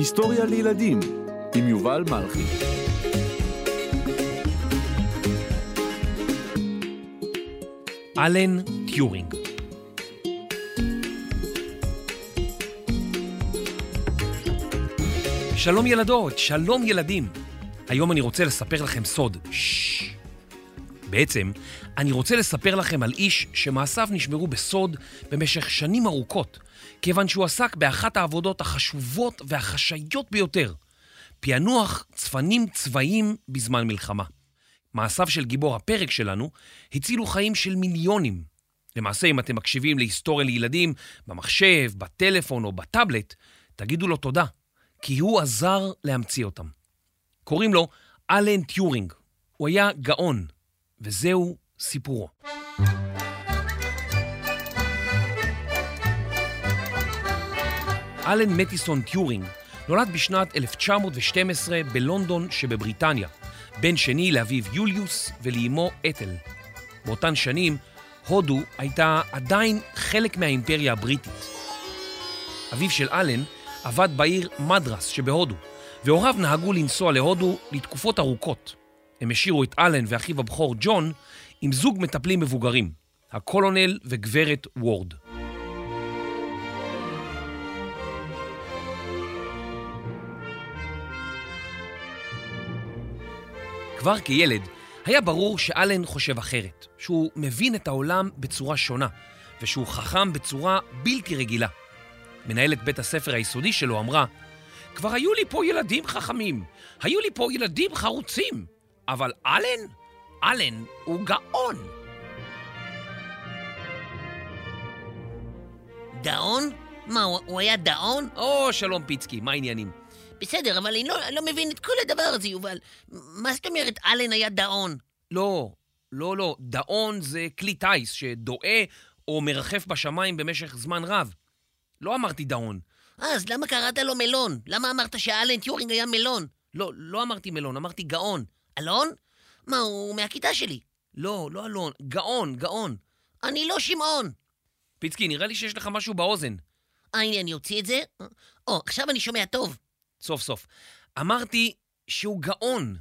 היסטוריה לילדים עם יובל מלכי. אלן טיורינג שלום ילדות, שלום ילדים. היום אני רוצה לספר לכם סוד. ששש. בעצם, אני רוצה לספר לכם על איש שמעשיו נשמרו בסוד במשך שנים ארוכות, כיוון שהוא עסק באחת העבודות החשובות והחשאיות ביותר, פענוח צפנים צבאיים בזמן מלחמה. מעשיו של גיבור הפרק שלנו הצילו חיים של מיליונים. למעשה, אם אתם מקשיבים להיסטוריה לילדים במחשב, בטלפון או בטאבלט, תגידו לו תודה, כי הוא עזר להמציא אותם. קוראים לו אלן טיורינג. הוא היה גאון, וזהו סיפורו. אלן מטיסון טיורינג נולד בשנת 1912 בלונדון שבבריטניה, בן שני לאביו יוליוס ולאמו אתל. באותן שנים, הודו הייתה עדיין חלק מהאימפריה הבריטית. אביו של אלן עבד בעיר מדרס שבהודו, והוריו נהגו לנסוע להודו לתקופות ארוכות. הם השאירו את אלן ואחיו הבכור ג'ון עם זוג מטפלים מבוגרים, הקולונל וגברת וורד. כבר כילד היה ברור שאלן חושב אחרת, שהוא מבין את העולם בצורה שונה, ושהוא חכם בצורה בלתי רגילה. מנהלת בית הספר היסודי שלו אמרה, כבר היו לי פה ילדים חכמים, היו לי פה ילדים חרוצים, אבל אלן? אלן הוא גאון. דאון? מה, הוא, הוא היה דאון? או, שלום פיצקי, מה העניינים? בסדר, אבל אני לא, אני לא מבין את כל הדבר הזה, יובל. מה זאת אומרת אלן היה דאון? לא, לא, לא, דאון זה כלי טיס שדואה או מרחף בשמיים במשך זמן רב. לא אמרתי דאון. אז למה קראת לו מלון? למה אמרת שאלן טיורינג היה מלון? לא, לא אמרתי מלון, אמרתי גאון. אלון? מה, הוא מהכיתה שלי. לא, לא אלון, גאון, גאון. אני לא שמעון. פיצקי, נראה לי שיש לך משהו באוזן. אה, הנה, אני אוציא את זה. או, עכשיו אני שומע טוב. סוף סוף. אמרתי שהוא גאון.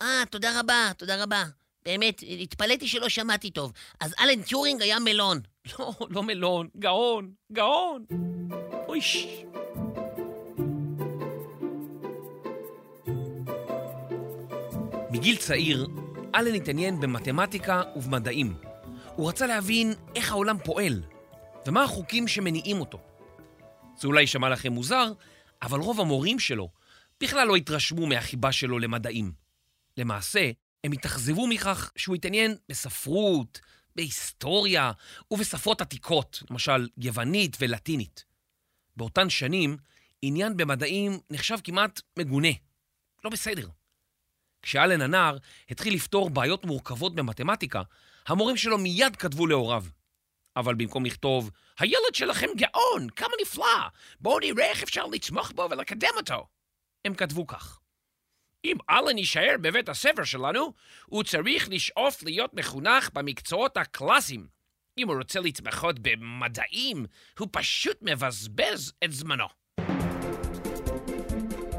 אה, תודה רבה, תודה רבה. באמת, התפלאתי שלא שמעתי טוב. אז אלן טיורינג היה מלון. לא, לא מלון, גאון, גאון. אויש. מגיל צעיר, אלן התעניין במתמטיקה ובמדעים. הוא רצה להבין איך העולם פועל, ומה החוקים שמניעים אותו. זה אולי יישמע לכם מוזר, אבל רוב המורים שלו בכלל לא התרשמו מהחיבה שלו למדעים. למעשה, הם התאכזבו מכך שהוא התעניין בספרות, בהיסטוריה ובשפות עתיקות, למשל יוונית ולטינית. באותן שנים, עניין במדעים נחשב כמעט מגונה. לא בסדר. כשאלן הנער התחיל לפתור בעיות מורכבות במתמטיקה, המורים שלו מיד כתבו להוריו. אבל במקום לכתוב, הילד שלכם גאון, כמה נפלא, בואו נראה איך אפשר לתמוך בו ולקדם אותו. הם כתבו כך: אם אלן יישאר בבית הספר שלנו, הוא צריך לשאוף להיות מחונך במקצועות הקלאסיים. אם הוא רוצה להתמחות במדעים, הוא פשוט מבזבז את זמנו.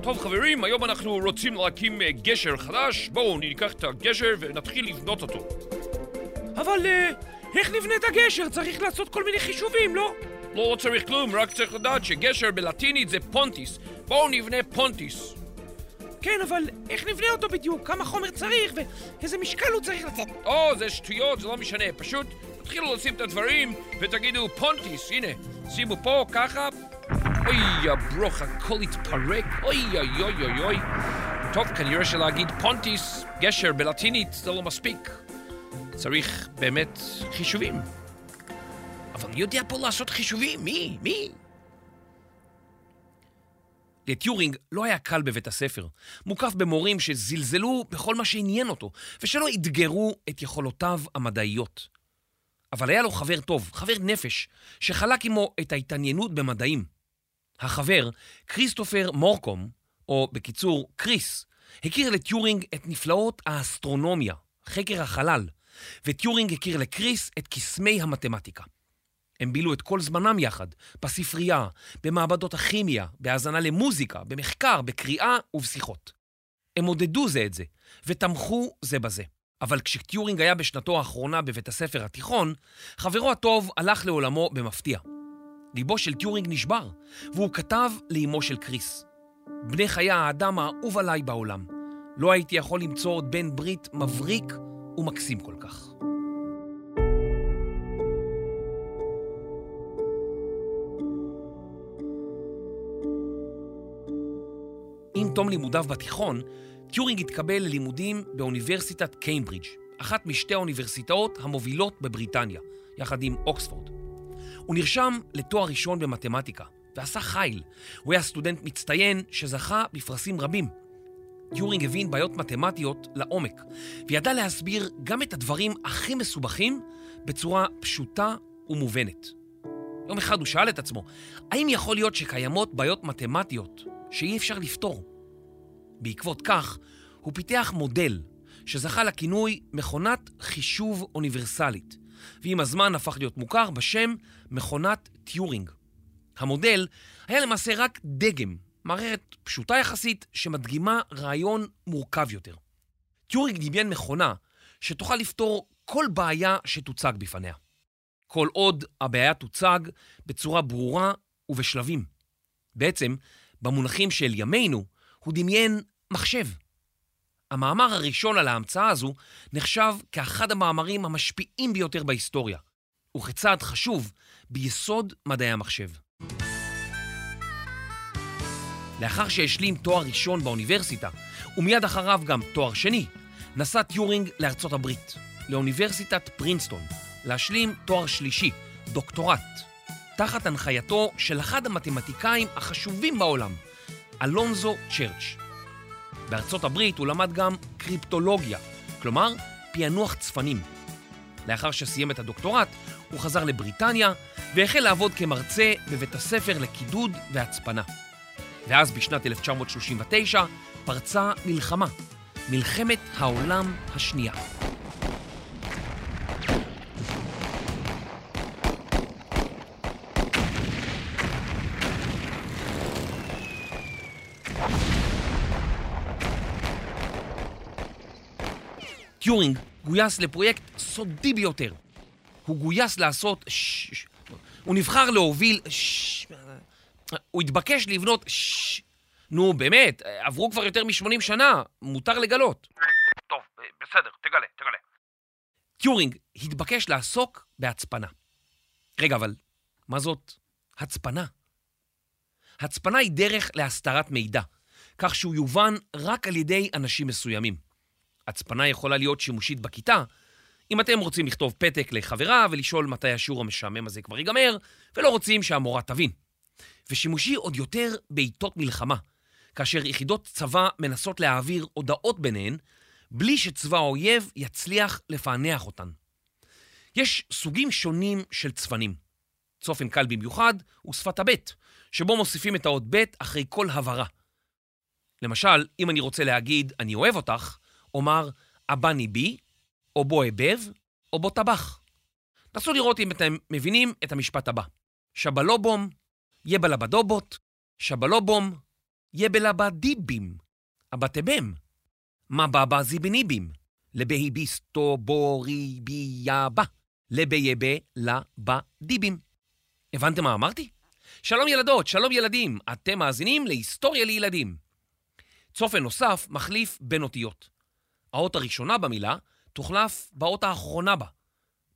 טוב חברים, היום אנחנו רוצים להקים אה, גשר חדש. בואו ניקח את הגשר ונתחיל לבנות אותו. אבל אה, איך נבנה את הגשר? צריך לעשות כל מיני חישובים, לא? לא צריך כלום, רק צריך לדעת שגשר בלטינית זה pontis. בואו נבנה pontis. כן, אבל איך נבנה אותו בדיוק? כמה חומר צריך ואיזה משקל הוא צריך לתת? או, זה שטויות, זה לא משנה. פשוט תתחילו לשים את הדברים ותגידו pontis, הנה, שימו פה, ככה. אוי, הברוך, הכל התפרק. אוי, אוי, אוי, אוי, אוי. טוב, כנראה שלהגיד pontis, גשר בלטינית, זה לא מספיק. צריך באמת חישובים. אבל מי יודע פה לעשות חישובים? מי? מי? לטיורינג לא היה קל בבית הספר. מוקף במורים שזלזלו בכל מה שעניין אותו, ושלא אתגרו את יכולותיו המדעיות. אבל היה לו חבר טוב, חבר נפש, שחלק עמו את ההתעניינות במדעים. החבר, כריסטופר מורקום, או בקיצור, קריס, הכיר לטיורינג את נפלאות האסטרונומיה, חקר החלל, וטיורינג הכיר לכריס את קסמי המתמטיקה. הם בילו את כל זמנם יחד, בספרייה, במעבדות הכימיה, בהאזנה למוזיקה, במחקר, בקריאה ובשיחות. הם עודדו זה את זה, ותמכו זה בזה. אבל כשטיורינג היה בשנתו האחרונה בבית הספר התיכון, חברו הטוב הלך לעולמו במפתיע. ליבו של טיורינג נשבר, והוא כתב לאמו של כריס: בנך היה האדם האהוב עליי בעולם. לא הייתי יכול למצוא עוד בן ברית מבריק ומקסים כל כך. עם תום לימודיו בתיכון, טיורינג התקבל ללימודים באוניברסיטת קיימברידג', אחת משתי האוניברסיטאות המובילות בבריטניה, יחד עם אוקספורד. הוא נרשם לתואר ראשון במתמטיקה, ועשה חיל. הוא היה סטודנט מצטיין שזכה בפרסים רבים. טיורינג הבין בעיות מתמטיות לעומק, וידע להסביר גם את הדברים הכי מסובכים בצורה פשוטה ומובנת. יום אחד הוא שאל את עצמו, האם יכול להיות שקיימות בעיות מתמטיות שאי אפשר לפתור? בעקבות כך, הוא פיתח מודל שזכה לכינוי מכונת חישוב אוניברסלית, ועם הזמן הפך להיות מוכר בשם מכונת טיורינג. המודל היה למעשה רק דגם, מערכת פשוטה יחסית שמדגימה רעיון מורכב יותר. טיורינג דמיין מכונה שתוכל לפתור כל בעיה שתוצג בפניה. כל עוד הבעיה תוצג בצורה ברורה ובשלבים. בעצם, במונחים של ימינו, הוא דמיין מחשב. המאמר הראשון על ההמצאה הזו נחשב כאחד המאמרים המשפיעים ביותר בהיסטוריה, וכצעד חשוב ביסוד מדעי המחשב. לאחר שהשלים תואר ראשון באוניברסיטה, ומיד אחריו גם תואר שני, נסע טיורינג לארצות הברית, לאוניברסיטת פרינסטון, להשלים תואר שלישי, דוקטורט, תחת הנחייתו של אחד המתמטיקאים החשובים בעולם, אלונזו צ'רץ'. בארצות הברית הוא למד גם קריפטולוגיה, כלומר פענוח צפנים. לאחר שסיים את הדוקטורט, הוא חזר לבריטניה והחל לעבוד כמרצה בבית הספר לקידוד והצפנה. ואז בשנת 1939 פרצה מלחמה, מלחמת העולם השנייה. טיורינג גויס לפרויקט סודי ביותר. הוא גויס לעשות... שש... הוא נבחר להוביל... שש... הוא התבקש לבנות... שש... נו, באמת, עברו כבר יותר מ-80 שנה, מותר לגלות. טוב, בסדר, תגלה, תגלה. טיורינג התבקש לעסוק בהצפנה. רגע, אבל מה זאת הצפנה? הצפנה היא דרך להסתרת מידע, כך שהוא יובן רק על ידי אנשים מסוימים. הצפנה יכולה להיות שימושית בכיתה, אם אתם רוצים לכתוב פתק לחברה ולשאול מתי השיעור המשעמם הזה כבר ייגמר, ולא רוצים שהמורה תבין. ושימושי עוד יותר בעיתות מלחמה, כאשר יחידות צבא מנסות להעביר הודעות ביניהן, בלי שצבא האויב יצליח לפענח אותן. יש סוגים שונים של צפנים. צופן קל במיוחד הוא שפת הבט, שבו מוסיפים את האות ב' אחרי כל הברה. למשל, אם אני רוצה להגיד אני אוהב אותך, אומר אבני בי, או בו אבב, או בו טבח. נסו לראות אם אתם מבינים את המשפט הבא. שבלובום, יבלבדובות, שבלובום, יבלבדיבים, אבטבם, מה בבא זיבניבים, לבי ביסטו בורי בי יבא, לבי יבה לבה דיבים. הבנתם מה אמרתי? שלום ילדות, שלום ילדים, אתם מאזינים להיסטוריה לילדים. צופן נוסף מחליף בין אותיות. האות הראשונה במילה תוחלף באות האחרונה בה.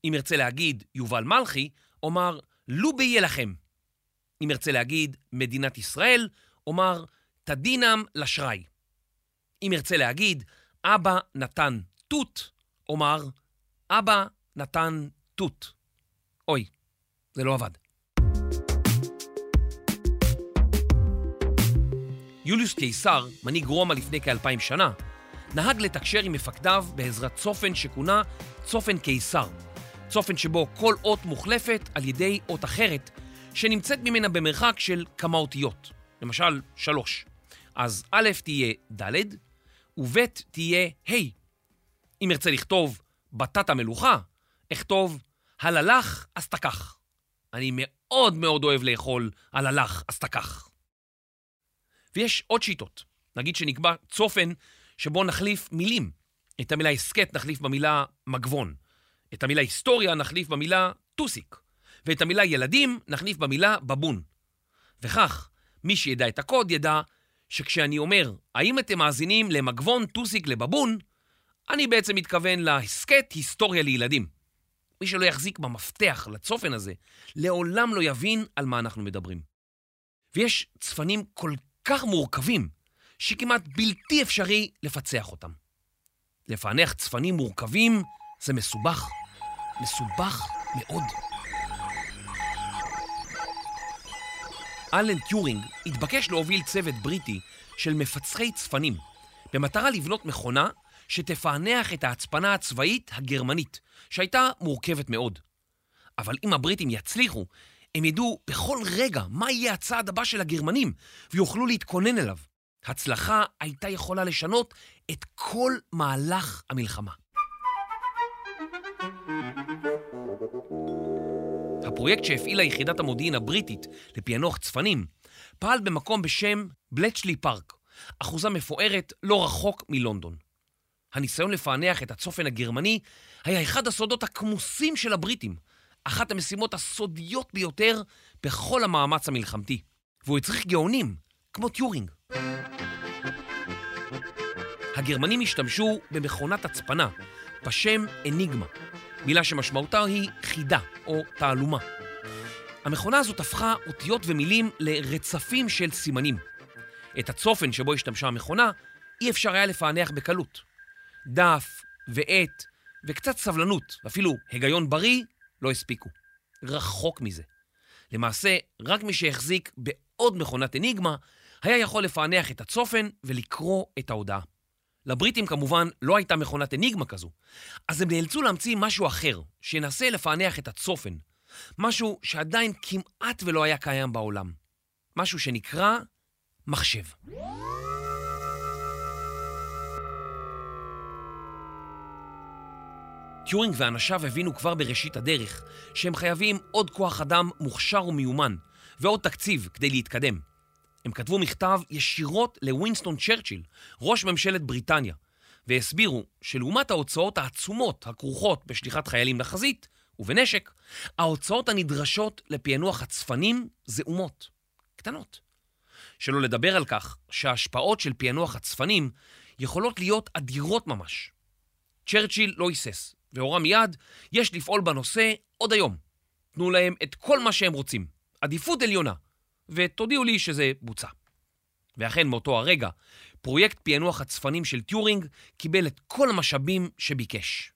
אם ארצה להגיד יובל מלכי, אומר לו ביה לכם. אם ארצה להגיד מדינת ישראל, אומר תדינם לשרי. אם ארצה להגיד אבא נתן תות, אומר אבא נתן תות. אוי, זה לא עבד. יוליוס קיסר, מנהיג רומא לפני כאלפיים שנה, נהג לתקשר עם מפקדיו בעזרת צופן שכונה צופן קיסר. צופן שבו כל אות מוחלפת על ידי אות אחרת, שנמצאת ממנה במרחק של כמה אותיות. למשל, שלוש. אז א' תהיה ד' וב' תהיה ה'. אם ארצה לכתוב בתת המלוכה, אכתוב הללך אז. אני מאוד מאוד אוהב לאכול על הלך, אז. ויש עוד שיטות. נגיד שנקבע צופן שבו נחליף מילים. את המילה הסכת נחליף במילה מגבון. את המילה היסטוריה נחליף במילה טוסיק. ואת המילה ילדים נחליף במילה בבון. וכך, מי שידע את הקוד ידע שכשאני אומר, האם אתם מאזינים למגבון טוסיק לבבון, אני בעצם מתכוון להסכת היסטוריה לילדים. מי שלא יחזיק במפתח לצופן הזה, לעולם לא יבין על מה אנחנו מדברים. ויש צפנים כל כך מורכבים, שכמעט בלתי אפשרי לפצח אותם. לפענח צפנים מורכבים זה מסובך, מסובך מאוד. אלן טיורינג התבקש להוביל צוות בריטי של מפצחי צפנים, במטרה לבנות מכונה שתפענח את ההצפנה הצבאית הגרמנית, שהייתה מורכבת מאוד. אבל אם הבריטים יצליחו, הם ידעו בכל רגע מה יהיה הצעד הבא של הגרמנים, ויוכלו להתכונן אליו. הצלחה הייתה יכולה לשנות את כל מהלך המלחמה. הפרויקט שהפעילה יחידת המודיעין הבריטית לפענוח צפנים פעל במקום בשם בלצ'לי פארק, אחוזה מפוארת לא רחוק מלונדון. הניסיון לפענח את הצופן הגרמני היה אחד הסודות הכמוסים של הבריטים, אחת המשימות הסודיות ביותר בכל המאמץ המלחמתי. והוא הצריך גאונים, כמו טיורינג. הגרמנים השתמשו במכונת הצפנה בשם אניגמה, מילה שמשמעותה היא חידה או תעלומה. המכונה הזאת הפכה אותיות ומילים לרצפים של סימנים. את הצופן שבו השתמשה המכונה אי אפשר היה לפענח בקלות. דף ועט וקצת סבלנות, ואפילו היגיון בריא, לא הספיקו. רחוק מזה. למעשה, רק מי שהחזיק בעוד מכונת אניגמה היה יכול לפענח את הצופן ולקרוא את ההודעה. לבריטים כמובן לא הייתה מכונת אניגמה כזו, אז הם נאלצו להמציא משהו אחר, שינסה לפענח את הצופן. משהו שעדיין כמעט ולא היה קיים בעולם. משהו שנקרא מחשב. טיורינג ואנשיו הבינו כבר בראשית הדרך שהם חייבים עוד כוח אדם מוכשר ומיומן ועוד תקציב כדי להתקדם. הם כתבו מכתב ישירות לווינסטון צ'רצ'יל, ראש ממשלת בריטניה, והסבירו שלעומת ההוצאות העצומות הכרוכות בשליחת חיילים לחזית ובנשק, ההוצאות הנדרשות לפענוח הצפנים זעומות, קטנות. שלא לדבר על כך שההשפעות של פענוח הצפנים יכולות להיות אדירות ממש. צ'רצ'יל לא היסס, והורה מיד, יש לפעול בנושא עוד היום. תנו להם את כל מה שהם רוצים, עדיפות עליונה, ותודיעו לי שזה בוצע. ואכן מאותו הרגע, פרויקט פענוח הצפנים של טיורינג קיבל את כל המשאבים שביקש.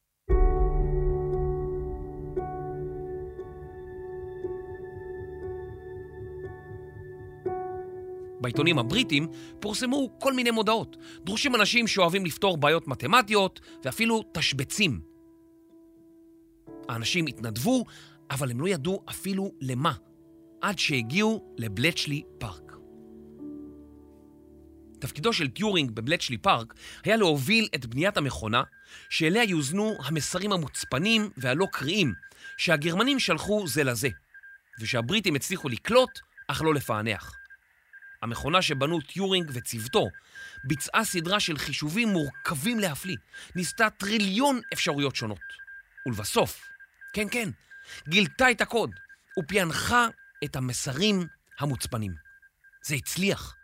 בעיתונים הבריטים פורסמו כל מיני מודעות. דרושים אנשים שאוהבים לפתור בעיות מתמטיות ואפילו תשבצים. האנשים התנדבו, אבל הם לא ידעו אפילו למה. עד שהגיעו לבלצ'לי פארק. תפקידו של טיורינג בבלצ'לי פארק היה להוביל את בניית המכונה שאליה יוזנו המסרים המוצפנים והלא קריאים שהגרמנים שלחו זה לזה, ושהבריטים הצליחו לקלוט, אך לא לפענח. המכונה שבנו טיורינג וצוותו ביצעה סדרה של חישובים מורכבים להפליא, ניסתה טריליון אפשרויות שונות. ולבסוף, כן כן, גילתה את הקוד ופענחה את המסרים המוצפנים. זה הצליח.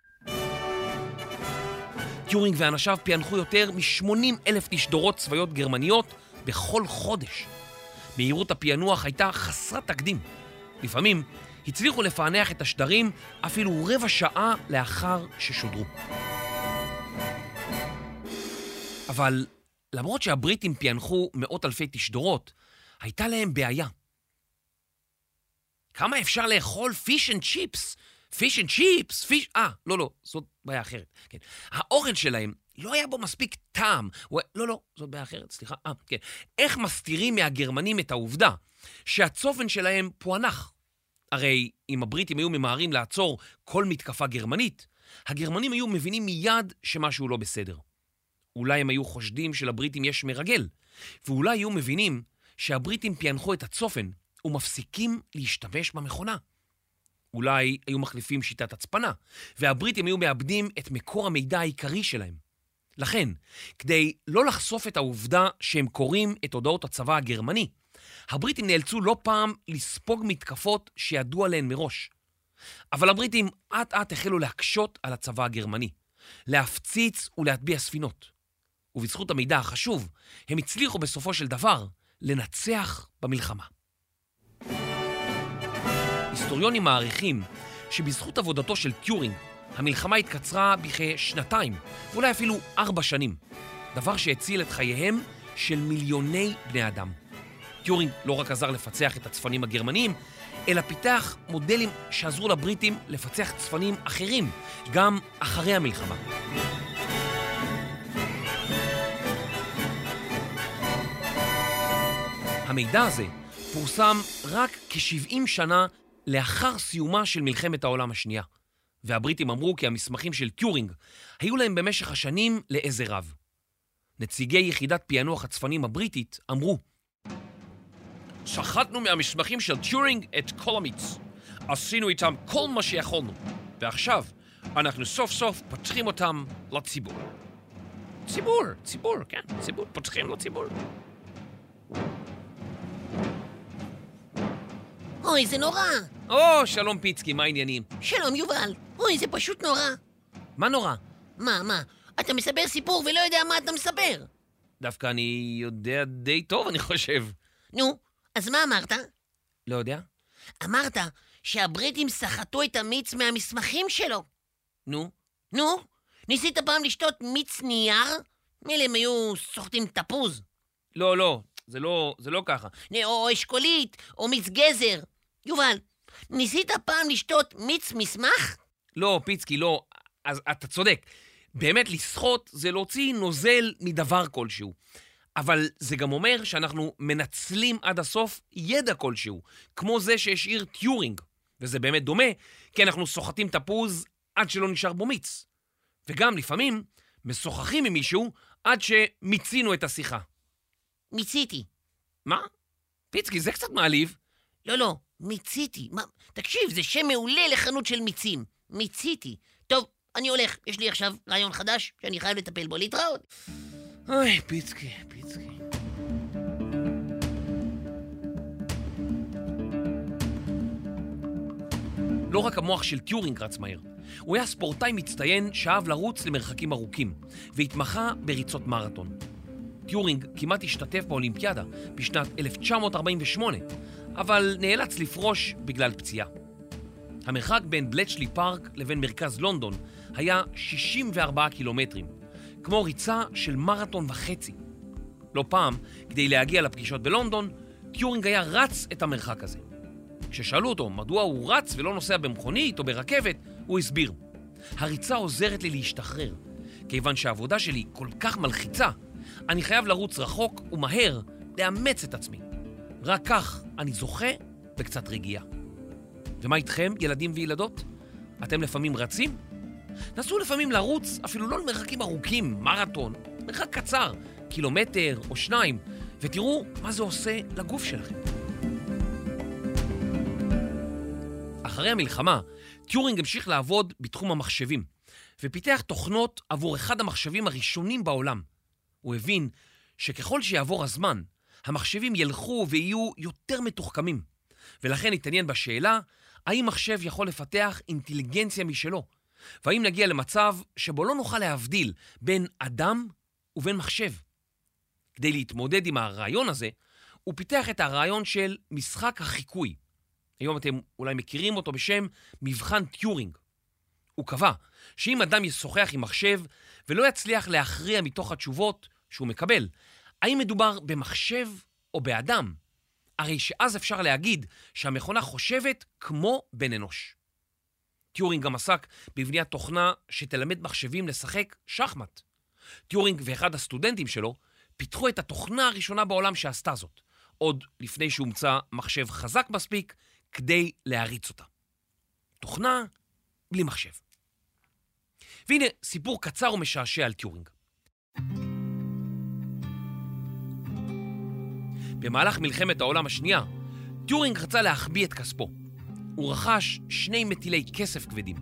טיורינג ואנשיו פענחו יותר מ-80 אלף תשדורות צבאיות גרמניות בכל חודש. מהירות הפענוח הייתה חסרת תקדים. לפעמים הצליחו לפענח את השדרים אפילו רבע שעה לאחר ששודרו. אבל למרות שהבריטים פענחו מאות אלפי תשדורות, הייתה להם בעיה. כמה אפשר לאכול פיש אנד צ'יפס? פיש אנד צ'יפס, פיש... אה, לא, לא, זאת בעיה אחרת. כן. האוכל שלהם, לא היה בו מספיק טעם. הוא... לא, לא, זאת בעיה אחרת, סליחה. אה, כן. איך מסתירים מהגרמנים את העובדה שהצופן שלהם פוענח? הרי אם הבריטים היו ממהרים לעצור כל מתקפה גרמנית, הגרמנים היו מבינים מיד שמשהו לא בסדר. אולי הם היו חושדים שלבריטים יש מרגל, ואולי היו מבינים שהבריטים פענחו את הצופן ומפסיקים להשתמש במכונה. אולי היו מחליפים שיטת הצפנה, והבריטים היו מאבדים את מקור המידע העיקרי שלהם. לכן, כדי לא לחשוף את העובדה שהם קוראים את הודעות הצבא הגרמני, הבריטים נאלצו לא פעם לספוג מתקפות שידעו עליהן מראש. אבל הבריטים אט אט החלו להקשות על הצבא הגרמני, להפציץ ולהטביע ספינות. ובזכות המידע החשוב, הם הצליחו בסופו של דבר לנצח במלחמה. היסטוריונים מעריכים שבזכות עבודתו של טיורינג, המלחמה התקצרה בכשנתיים, ואולי אפילו ארבע שנים, דבר שהציל את חייהם של מיליוני בני אדם. טיורינג לא רק עזר לפצח את הצפנים הגרמניים, אלא פיתח מודלים שעזרו לבריטים לפצח צפנים אחרים, גם אחרי המלחמה. המידע הזה פורסם רק כ-70 שנה לאחר סיומה של מלחמת העולם השנייה, והבריטים אמרו כי המסמכים של טיורינג היו להם במשך השנים לעזר רב. נציגי יחידת פענוח הצפנים הבריטית אמרו סחטנו מהמסמכים של טיורינג את כל המיץ. עשינו איתם כל מה שיכולנו, ועכשיו אנחנו סוף סוף פותחים אותם לציבור. ציבור, ציבור, כן, ציבור, פותחים לציבור. אוי, זה נורא. או, שלום פיצקי, מה העניינים? שלום, יובל. אוי, זה פשוט נורא. מה נורא? מה, מה? אתה מספר סיפור ולא יודע מה אתה מספר. דווקא אני יודע די טוב, אני חושב. נו, אז מה אמרת? לא יודע. אמרת שהבריטים סחטו את המיץ מהמסמכים שלו. נו, נו, ניסית פעם לשתות מיץ נייר? מילא הם היו סוחטים תפוז. לא, לא, זה לא, זה לא ככה. או אשכולית, או מיץ גזר. יובל, ניסית פעם לשתות מיץ מסמך? לא, פיצקי, לא. אז אתה צודק. באמת, לסחוט זה להוציא נוזל מדבר כלשהו. אבל זה גם אומר שאנחנו מנצלים עד הסוף ידע כלשהו, כמו זה שהשאיר טיורינג. וזה באמת דומה, כי אנחנו סוחטים תפוז עד שלא נשאר בו מיץ. וגם לפעמים משוחחים עם מישהו עד שמיצינו את השיחה. מיציתי. מה? פיצקי, זה קצת מעליב. לא, לא, מיציתי. מה? תקשיב, זה שם מעולה לחנות של מיצים. מיציתי. טוב, אני הולך. יש לי עכשיו רעיון חדש שאני חייב לטפל בו. להתראות. אוי, פיצקי, פיצקי. לא רק המוח של טיורינג רץ מהר, הוא היה ספורטאי מצטיין שאהב לרוץ למרחקים ארוכים, והתמחה בריצות מרתון. טיורינג כמעט השתתף באולימפיאדה בשנת 1948, אבל נאלץ לפרוש בגלל פציעה. המרחק בין בלצ'לי פארק לבין מרכז לונדון היה 64 קילומטרים, כמו ריצה של מרתון וחצי. לא פעם, כדי להגיע לפגישות בלונדון, טיורינג היה רץ את המרחק הזה. כששאלו אותו מדוע הוא רץ ולא נוסע במכונית או ברכבת, הוא הסביר: הריצה עוזרת לי להשתחרר. כיוון שהעבודה שלי כל כך מלחיצה, אני חייב לרוץ רחוק ומהר לאמץ את עצמי. רק כך אני זוכה בקצת רגיעה. ומה איתכם, ילדים וילדות? אתם לפעמים רצים? נסו לפעמים לרוץ אפילו לא למרחקים ארוכים, מרתון, מרחק קצר, קילומטר או שניים, ותראו מה זה עושה לגוף שלכם. אחרי המלחמה, טיורינג המשיך לעבוד בתחום המחשבים, ופיתח תוכנות עבור אחד המחשבים הראשונים בעולם. הוא הבין שככל שיעבור הזמן, המחשבים ילכו ויהיו יותר מתוחכמים, ולכן התעניין בשאלה האם מחשב יכול לפתח אינטליגנציה משלו, והאם נגיע למצב שבו לא נוכל להבדיל בין אדם ובין מחשב. כדי להתמודד עם הרעיון הזה, הוא פיתח את הרעיון של משחק החיקוי. היום אתם אולי מכירים אותו בשם מבחן טיורינג. הוא קבע שאם אדם ישוחח עם מחשב ולא יצליח להכריע מתוך התשובות שהוא מקבל, האם מדובר במחשב או באדם, הרי שאז אפשר להגיד שהמכונה חושבת כמו בן אנוש. טיורינג גם עסק בבניית תוכנה שתלמד מחשבים לשחק שחמט. טיורינג ואחד הסטודנטים שלו פיתחו את התוכנה הראשונה בעולם שעשתה זאת, עוד לפני שהומצא מחשב חזק מספיק כדי להריץ אותה. תוכנה בלי מחשב. והנה סיפור קצר ומשעשע על טיורינג. במהלך מלחמת העולם השנייה, טיורינג רצה להחביא את כספו. הוא רכש שני מטילי כסף כבדים.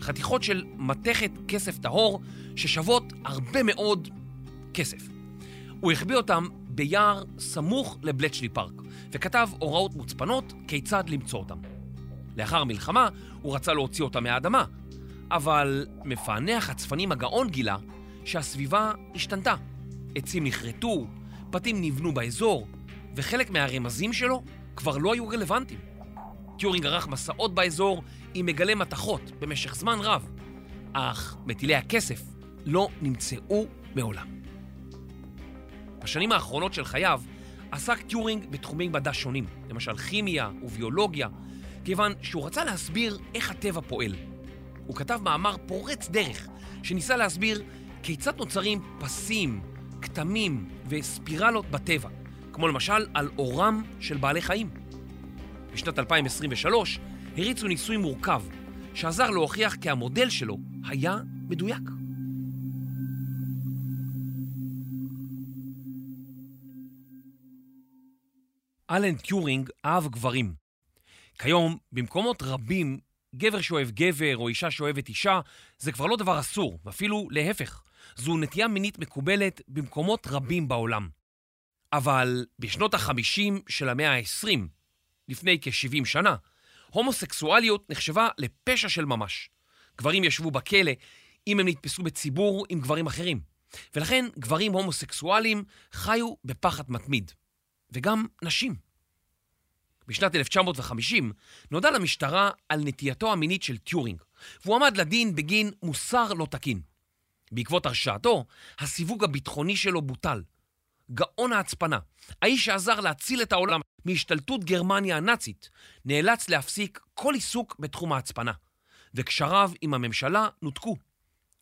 חתיכות של מתכת כסף טהור ששוות הרבה מאוד כסף. הוא החביא אותם ביער סמוך לבלצ'לי פארק, וכתב הוראות מוצפנות כיצד למצוא אותם. לאחר המלחמה הוא רצה להוציא אותם מהאדמה, אבל מפענח הצפנים הגאון גילה שהסביבה השתנתה. עצים נכרתו, בתים נבנו באזור, וחלק מהרמזים שלו כבר לא היו רלוונטיים. טיורינג ערך מסעות באזור עם מגלי מתכות במשך זמן רב, אך מטילי הכסף לא נמצאו מעולם. בשנים האחרונות של חייו עסק טיורינג בתחומי מדע שונים, למשל כימיה וביולוגיה, כיוון שהוא רצה להסביר איך הטבע פועל. הוא כתב מאמר פורץ דרך שניסה להסביר כיצד נוצרים פסים, כתמים וספירלות בטבע, כמו למשל על אורם של בעלי חיים. בשנת 2023 הריצו ניסוי מורכב שעזר להוכיח כי המודל שלו היה מדויק. אלן טיורינג אהב גברים. כיום, במקומות רבים, גבר שאוהב גבר או אישה שאוהבת אישה, זה כבר לא דבר אסור, ואפילו להפך. זו נטייה מינית מקובלת במקומות רבים בעולם. אבל בשנות ה-50 של המאה ה-20, לפני כ-70 שנה, הומוסקסואליות נחשבה לפשע של ממש. גברים ישבו בכלא אם הם נתפסו בציבור עם גברים אחרים. ולכן גברים הומוסקסואלים חיו בפחד מתמיד. וגם נשים. בשנת 1950 נודע למשטרה על נטייתו המינית של טיורינג, והוא עמד לדין בגין מוסר לא תקין. בעקבות הרשעתו, הסיווג הביטחוני שלו בוטל. גאון ההצפנה, האיש שעזר להציל את העולם מהשתלטות גרמניה הנאצית, נאלץ להפסיק כל עיסוק בתחום ההצפנה, וקשריו עם הממשלה נותקו.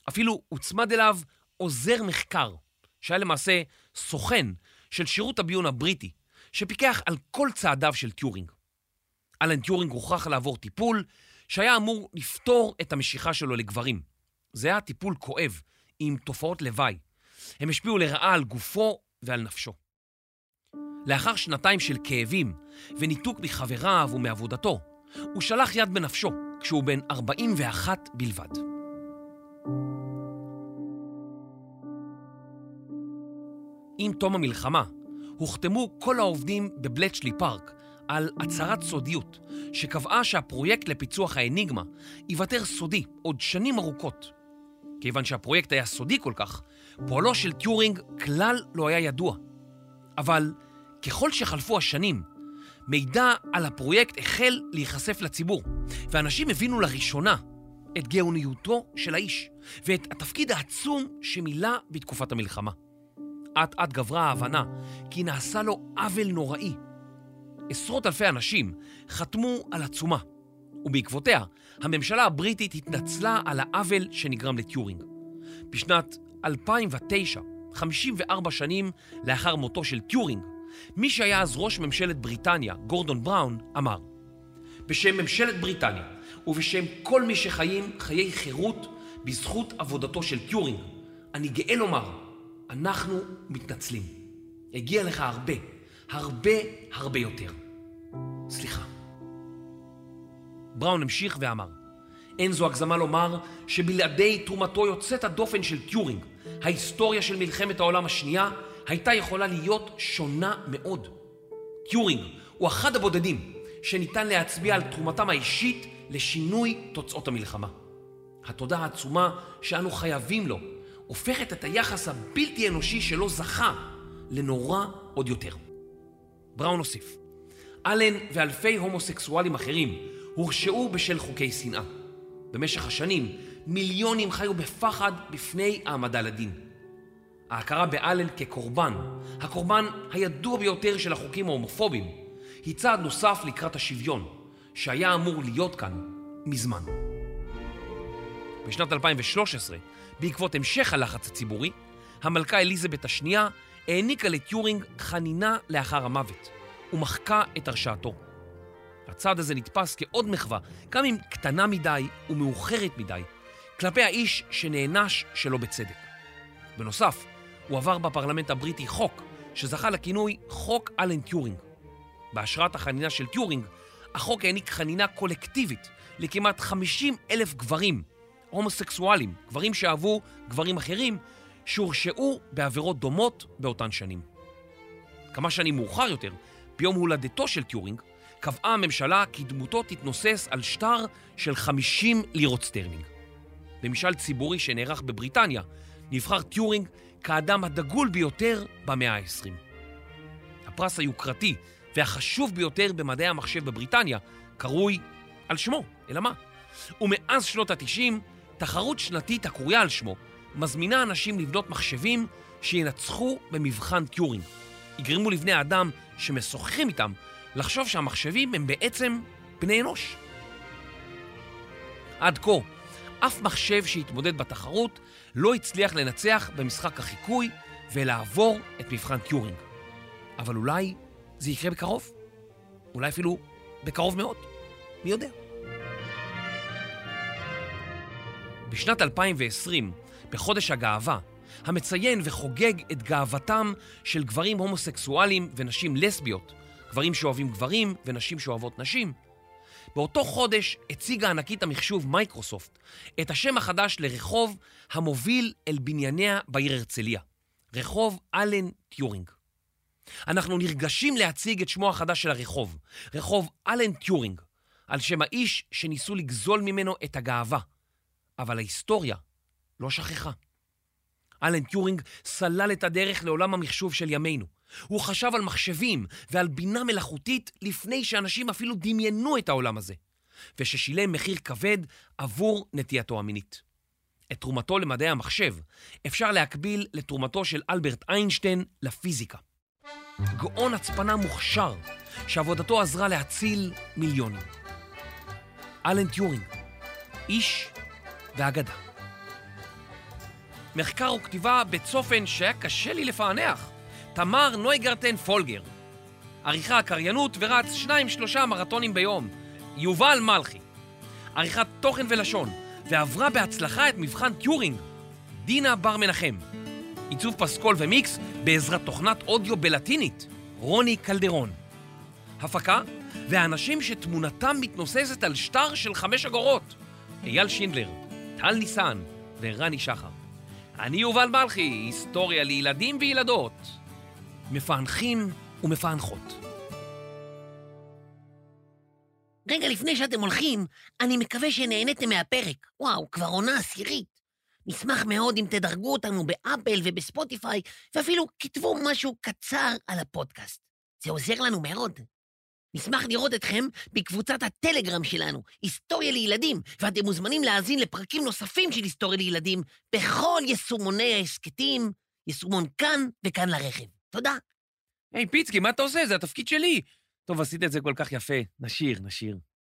אפילו הוצמד אליו עוזר מחקר, שהיה למעשה סוכן של שירות הביון הבריטי, שפיקח על כל צעדיו של טיורינג. אלן טיורינג הוכרח לעבור טיפול שהיה אמור לפתור את המשיכה שלו לגברים. זה היה טיפול כואב, עם תופעות לוואי. הם השפיעו לרעה על גופו ועל נפשו. לאחר שנתיים של כאבים וניתוק מחבריו ומעבודתו, הוא שלח יד בנפשו כשהוא בן 41 בלבד. עם תום המלחמה, הוחתמו כל העובדים בבלצ'לי פארק על הצהרת סודיות, שקבעה שהפרויקט לפיצוח האניגמה ייוותר סודי עוד שנים ארוכות. כיוון שהפרויקט היה סודי כל כך, פועלו של טיורינג כלל לא היה ידוע. אבל ככל שחלפו השנים, מידע על הפרויקט החל להיחשף לציבור, ואנשים הבינו לראשונה את גאוניותו של האיש ואת התפקיד העצום שמילא בתקופת המלחמה. אט אט גברה ההבנה כי נעשה לו עוול נוראי. עשרות אלפי אנשים חתמו על עצומה, ובעקבותיה הממשלה הבריטית התנצלה על העוול שנגרם לטיורינג. בשנת 2009, 54 שנים לאחר מותו של טיורינג, מי שהיה אז ראש ממשלת בריטניה, גורדון בראון, אמר בשם ממשלת בריטניה ובשם כל מי שחיים חיי חירות בזכות עבודתו של טיורינג, אני גאה לומר אנחנו מתנצלים. הגיע לך הרבה, הרבה הרבה יותר. סליחה. בראון המשיך ואמר, אין זו הגזמה לומר שבלעדי תרומתו יוצאת הדופן של טיורינג, ההיסטוריה של מלחמת העולם השנייה הייתה יכולה להיות שונה מאוד. טיורינג הוא אחד הבודדים שניתן להצביע על תרומתם האישית לשינוי תוצאות המלחמה. התודה העצומה שאנו חייבים לו הופכת את היחס הבלתי אנושי שלו זכה לנורא עוד יותר. בראון הוסיף, אלן ואלפי הומוסקסואלים אחרים הורשעו בשל חוקי שנאה. במשך השנים מיליונים חיו בפחד בפני העמדה לדין. ההכרה באלן כקורבן, הקורבן הידוע ביותר של החוקים ההומופוביים, היא צעד נוסף לקראת השוויון, שהיה אמור להיות כאן מזמן. בשנת 2013 בעקבות המשך הלחץ הציבורי, המלכה אליזבת השנייה העניקה לטיורינג חנינה לאחר המוות, ומחקה את הרשעתו. הצעד הזה נתפס כעוד מחווה, גם אם קטנה מדי ומאוחרת מדי, כלפי האיש שנענש שלא בצדק. בנוסף, הועבר בפרלמנט הבריטי חוק שזכה לכינוי חוק אלן טיורינג. בהשראת החנינה של טיורינג, החוק העניק חנינה קולקטיבית לכמעט 50 אלף גברים, הומוסקסואלים, גברים שאהבו גברים אחרים, שהורשעו בעבירות דומות באותן שנים. כמה שנים מאוחר יותר, ביום הולדתו של טיורינג, קבעה הממשלה כי דמותו תתנוסס על שטר של 50 לירות סטרלינג. במשאל ציבורי שנערך בבריטניה, נבחר טיורינג כאדם הדגול ביותר במאה ה-20. הפרס היוקרתי והחשוב ביותר במדעי המחשב בבריטניה קרוי על שמו, אלא מה? ומאז שנות ה-90, תחרות שנתית הקרויה על שמו מזמינה אנשים לבנות מחשבים שינצחו במבחן טיורינג. יגרמו לבני האדם שמשוחחים איתם לחשוב שהמחשבים הם בעצם בני אנוש. עד כה, אף מחשב שהתמודד בתחרות לא הצליח לנצח במשחק החיקוי ולעבור את מבחן טיורינג. אבל אולי זה יקרה בקרוב? אולי אפילו בקרוב מאוד? מי יודע? בשנת 2020, בחודש הגאווה, המציין וחוגג את גאוותם של גברים הומוסקסואלים ונשים לסביות, גברים שאוהבים גברים ונשים שאוהבות נשים, באותו חודש הציגה ענקית המחשוב מייקרוסופט את השם החדש לרחוב המוביל אל בנייניה בעיר הרצליה, רחוב אלן טיורינג. אנחנו נרגשים להציג את שמו החדש של הרחוב, רחוב אלן טיורינג, על שם האיש שניסו לגזול ממנו את הגאווה. אבל ההיסטוריה לא שכחה. אלן טיורינג סלל את הדרך לעולם המחשוב של ימינו. הוא חשב על מחשבים ועל בינה מלאכותית לפני שאנשים אפילו דמיינו את העולם הזה, וששילם מחיר כבד עבור נטייתו המינית. את תרומתו למדעי המחשב אפשר להקביל לתרומתו של אלברט איינשטיין לפיזיקה. גאון הצפנה מוכשר, שעבודתו עזרה להציל מיליונים. אלן טיורינג, איש ואגדה. מחקר וכתיבה בצופן שהיה קשה לי לפענח. תמר נויגרטן פולגר. עריכה, קריינות ורץ שניים שלושה מרתונים ביום. יובל מלכי. עריכת תוכן ולשון, ועברה בהצלחה את מבחן טיורינג. דינה בר מנחם. עיצוב פסקול ומיקס בעזרת תוכנת אודיו בלטינית. רוני קלדרון. הפקה, והאנשים שתמונתם מתנוססת על שטר של חמש אגורות. אייל שינדלר, טל ניסן ורני שחר. אני יובל מלכי, היסטוריה לילדים וילדות. מפענחים ומפענחות. רגע לפני שאתם הולכים, אני מקווה שנהניתם מהפרק. וואו, כבר עונה עשירית. נשמח מאוד אם תדרגו אותנו באפל ובספוטיפיי, ואפילו כתבו משהו קצר על הפודקאסט. זה עוזר לנו מאוד. נשמח לראות אתכם בקבוצת הטלגרם שלנו, היסטוריה לילדים, ואתם מוזמנים להאזין לפרקים נוספים של היסטוריה לילדים בכל יישומוני ההסכתים, יישומון כאן וכאן לרכב. תודה. היי, פיצקי, מה אתה עושה? זה התפקיד שלי. טוב, עשית את זה כל כך יפה. נשיר, נשיר.